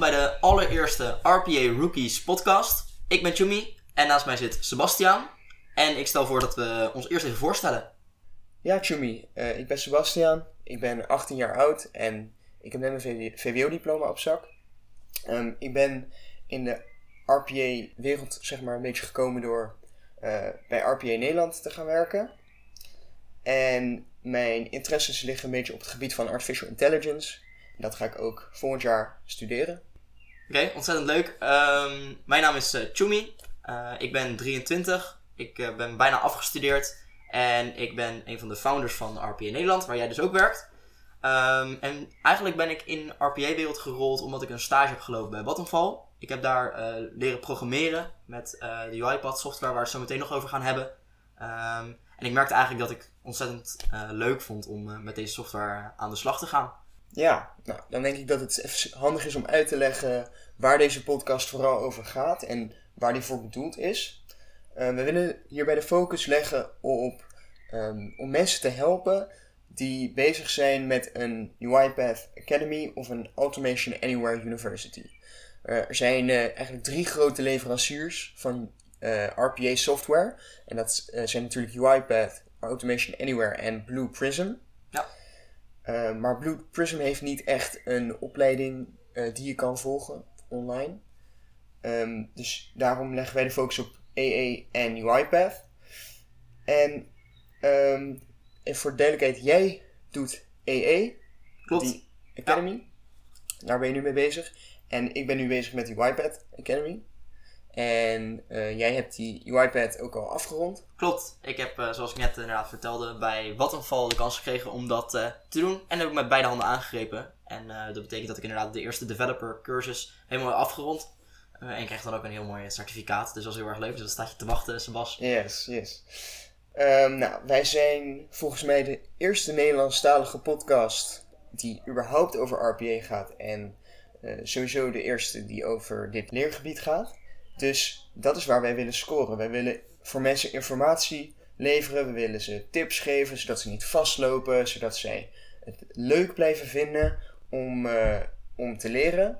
bij de allereerste RPA Rookies podcast. Ik ben Chumi en naast mij zit Sebastiaan. En ik stel voor dat we ons eerst even voorstellen. Ja, Chumi. Uh, ik ben Sebastiaan. Ik ben 18 jaar oud en ik heb net mijn VWO-diploma op zak. Um, ik ben in de RPA-wereld zeg maar een beetje gekomen door uh, bij RPA Nederland te gaan werken. En mijn interesses liggen een beetje op het gebied van artificial intelligence. En dat ga ik ook volgend jaar studeren. Oké, ontzettend leuk. Um, mijn naam is uh, Chumi. Uh, ik ben 23. Ik uh, ben bijna afgestudeerd. En ik ben een van de founders van RPA Nederland, waar jij dus ook werkt. Um, en eigenlijk ben ik in RPA-wereld gerold omdat ik een stage heb gelopen bij Vattenfall. Ik heb daar leren programmeren met de UiPath software, waar we het zo meteen nog over gaan hebben. Um, en ik merkte eigenlijk dat ik ontzettend leuk vond om met deze software aan de slag te gaan. Ja, nou, dan denk ik dat het handig is om uit te leggen waar deze podcast vooral over gaat en waar die voor bedoeld is. Uh, we willen hierbij de focus leggen op um, om mensen te helpen die bezig zijn met een UiPath Academy of een Automation Anywhere University. Uh, er zijn uh, eigenlijk drie grote leveranciers van RPA software. En dat zijn natuurlijk UiPath, Automation Anywhere en Blue Prism. Uh, maar Blue Prism heeft niet echt een opleiding uh, die je kan volgen online. Um, dus daarom leggen wij de focus op EE en UiPath. En, um, en voor duidelijkheid, jij doet EE, Klopt. die Academy. Ja. Daar ben je nu mee bezig. En ik ben nu bezig met die UiPath Academy. En uh, jij hebt die UiPad ook al afgerond. Klopt. Ik heb, uh, zoals ik net inderdaad vertelde, bij Vattenfall de kans gekregen om dat uh, te doen. En dat heb ik met beide handen aangegrepen. En dat betekent dat ik inderdaad de eerste developer cursus helemaal afgerond. en ik krijg dan ook een heel mooi certificaat. Dus dat is heel erg leuk. Dus dat staat je te wachten, Sebas. Yes, yes. Um, nou, wij zijn volgens mij de eerste Nederlandstalige podcast die überhaupt over RPA gaat. En sowieso de eerste die over dit leergebied gaat. Dus dat is waar wij willen scoren. Wij willen voor mensen informatie leveren. We willen ze tips geven, zodat ze niet vastlopen. Zodat zij het leuk blijven vinden om, uh, om te leren.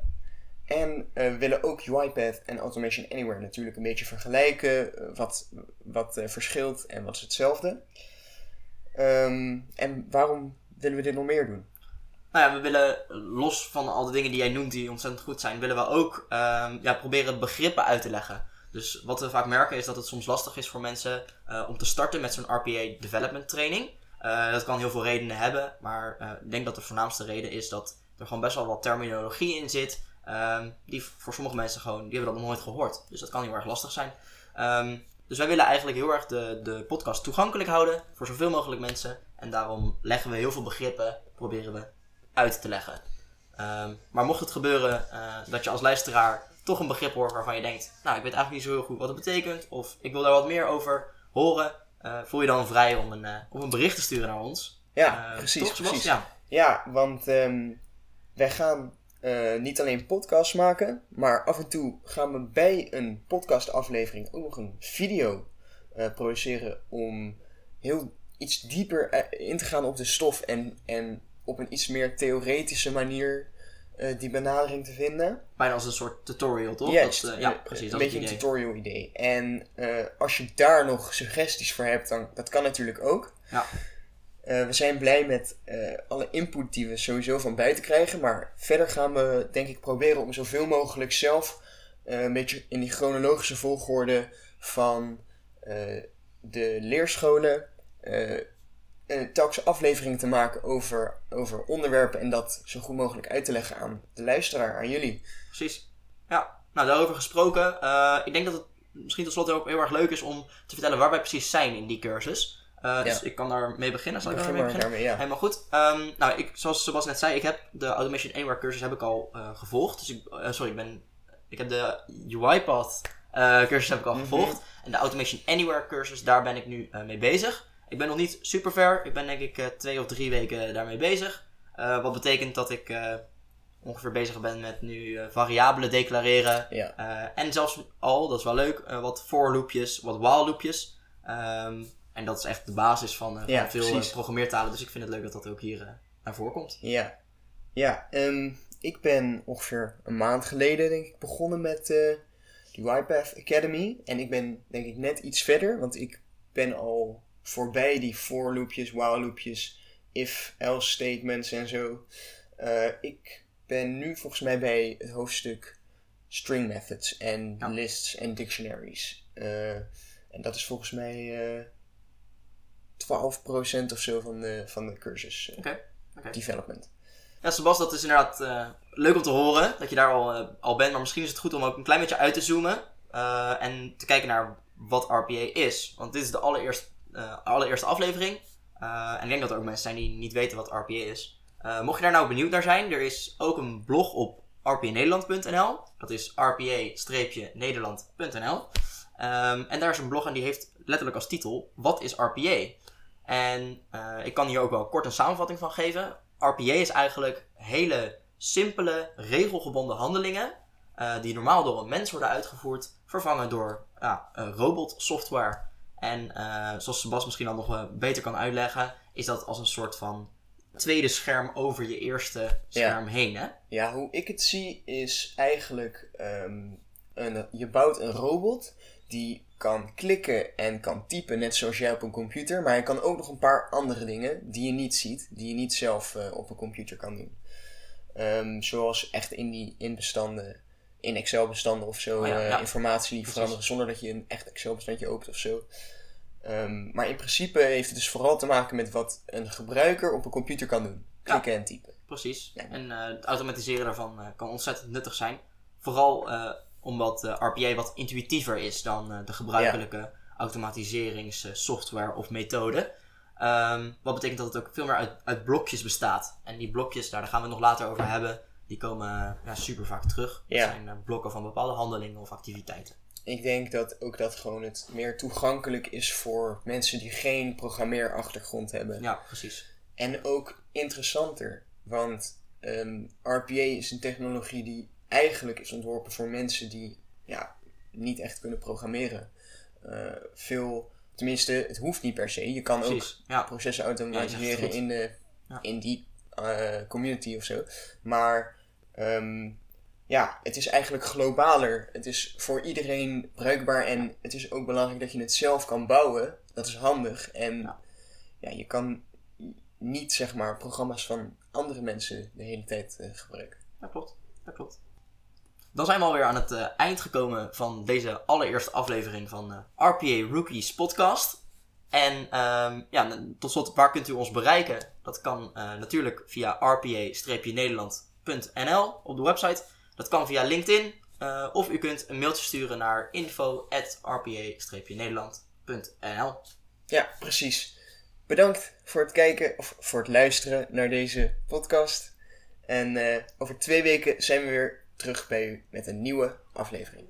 En uh, we willen ook UiPath en Automation Anywhere natuurlijk een beetje vergelijken. Uh, wat, wat verschilt en wat is hetzelfde. Um, en waarom willen we dit nog meer doen? Nou ja, we willen los van al de dingen die jij noemt die ontzettend goed zijn, willen we ook um, ja, proberen begrippen uit te leggen. Dus wat we vaak merken is dat het soms lastig is voor mensen uh, om te starten met zo'n RPA development training. Uh, dat kan heel veel redenen hebben, maar uh, ik denk dat de voornaamste reden is dat er gewoon best wel wat terminologie in zit. Um, die voor sommige mensen gewoon, die hebben dat nog nooit gehoord. Dus dat kan heel erg lastig zijn. Um, dus wij willen eigenlijk heel erg de, de podcast toegankelijk houden voor zoveel mogelijk mensen. En daarom leggen we heel veel begrippen, proberen we uit te leggen. Um, maar mocht het gebeuren uh, dat je als luisteraar toch een begrip hoort waarvan je denkt, nou ik weet eigenlijk niet zo heel goed wat het betekent, of ik wil daar wat meer over horen, uh, voel je dan vrij om een, uh, om een bericht te sturen naar ons. Ja, precies. Toch, precies. Ja. ja, want um, wij gaan niet alleen podcasts maken, maar af en toe gaan we bij een podcastaflevering ook nog een video produceren om heel iets dieper in te gaan op de stof en, en op een iets meer theoretische manier uh, die benadering te vinden. Bijna als een soort tutorial, toch? Yes, dat, uh, ja, precies. Een dat beetje een tutorial idee. En uh, als je daar nog suggesties voor hebt, dan dat kan natuurlijk ook. Ja. we zijn blij met alle input die we sowieso van buiten krijgen. Maar verder gaan we denk ik proberen om zoveel mogelijk zelf een beetje in die chronologische volgorde van de leerscholen telkens aflevering te maken over, over onderwerpen en dat zo goed mogelijk uit te leggen aan de luisteraar, aan jullie. Precies. Ja, nou daarover gesproken. Uh, ik denk dat het misschien tot slot ook heel erg leuk is om te vertellen waar wij precies zijn in die cursus. Uh, dus ja. ik kan daarmee beginnen. Zal ik daarmee beginnen? daarmee, ja. Helemaal goed. Um, nou, ik, zoals Sebas net zei, ik heb de Automation Anywhere cursus heb ik al uh, gevolgd. Dus ik, sorry, ik, ben, ik heb de UiPath cursus heb ik al Mhm. gevolgd. En de Automation Anywhere cursus, daar ben ik nu mee bezig. Ik ben nog niet super ver. Ik ben denk ik uh, twee of drie weken daarmee bezig. Uh, wat betekent dat ik uh, ongeveer bezig ben met nu variabelen declareren. Ja. en zelfs al, dat is wel leuk, wat for loopjes, wat while loopjes. Um, en dat is echt de basis van, Ja, van veel programmeertalen. Dus ik vind het leuk dat dat ook hier naar voren komt. Ja, ja um, ik ben ongeveer een maand geleden, denk ik, begonnen met de YPath Academy. En ik ben, denk ik, net iets verder, want ik ben al voorbij die for loopjes, while loopjes, if, else statements en zo. Uh, ik ben nu volgens mij bij het hoofdstuk string methods en lists en dictionaries. Uh, en dat is volgens mij uh, 12% of zo van de, van de cursus okay. Okay. development. Ja, Sebas, dat is inderdaad uh, leuk om te horen dat je daar al, uh, al bent. Maar misschien is het goed om ook een klein beetje uit te zoomen. Uh, en te kijken naar wat RPA is. Want dit is de allereerste, allereerste aflevering. en ik denk dat er ook mensen zijn die niet weten wat RPA is. mocht je daar nou benieuwd naar zijn, er is ook een blog op rpanederland.nl. Dat is rpa-nederland.nl. Ehm, en daar is een blog en die heeft letterlijk als titel: Wat is RPA? En ik kan hier ook wel kort een samenvatting van geven. RPA is eigenlijk hele simpele, regelgebonden handelingen. Die normaal door een mens worden uitgevoerd, vervangen door ja, robotsoftware. En uh, zoals Sebas misschien al nog beter kan uitleggen, is dat als een soort van tweede scherm over je eerste scherm heen. Hè? Ja, hoe ik het zie is eigenlijk: um, een, je bouwt een robot die kan klikken en kan typen, net zoals jij op een computer. Maar hij kan ook nog een paar andere dingen die je niet ziet, die je niet zelf uh, op een computer kan doen. Um, zoals echt in die in bestanden, in Excel-bestanden of zo, oh ja, ja. informatie veranderen zonder dat je een echt Excel-bestandje opent of zo. Um, maar in principe heeft het dus vooral te maken met wat een gebruiker op een computer kan doen: klikken en typen. Precies. En uh, het automatiseren daarvan kan ontzettend nuttig zijn. Vooral omdat uh, RPA wat intuïtiever is dan de gebruikelijke automatiseringssoftware of methode. Um, wat betekent dat het ook veel meer uit, uit, blokjes bestaat. En die blokjes, daar, daar gaan we het nog later over hebben, die komen ja, super vaak terug. Dat ja. zijn blokken van bepaalde handelingen of activiteiten. Ik denk dat ook dat gewoon het meer toegankelijk is voor mensen die geen programmeerachtergrond hebben. Ja, precies. En ook interessanter, want um, RPA is een technologie die eigenlijk is ontworpen voor mensen die ja, niet echt kunnen programmeren. Uh, veel, tenminste, het hoeft niet per se. Je kan Precies, ook ja. processen automatiseren ja, in, de, in die uh, community of zo. Maar um, ja, het is eigenlijk globaler. Het is voor iedereen bruikbaar en het is ook belangrijk dat je het zelf kan bouwen. Dat is handig. En Ja. ja, je kan niet zeg maar programma's van andere mensen de hele tijd uh, gebruiken. Dat klopt. Dat klopt. Dan zijn we alweer aan het uh, eind gekomen van deze allereerste aflevering van uh, RPA Rookies podcast. En um, ja, tot slot, waar kunt u ons bereiken? Dat kan uh, natuurlijk via rpa-nederland.nl op de website. Dat kan via LinkedIn. of u kunt een mailtje sturen naar info.rpa-nederland.nl Ja, precies. Bedankt voor het kijken of voor het luisteren naar deze podcast. En over twee weken zijn we weer terug bij u met een nieuwe aflevering.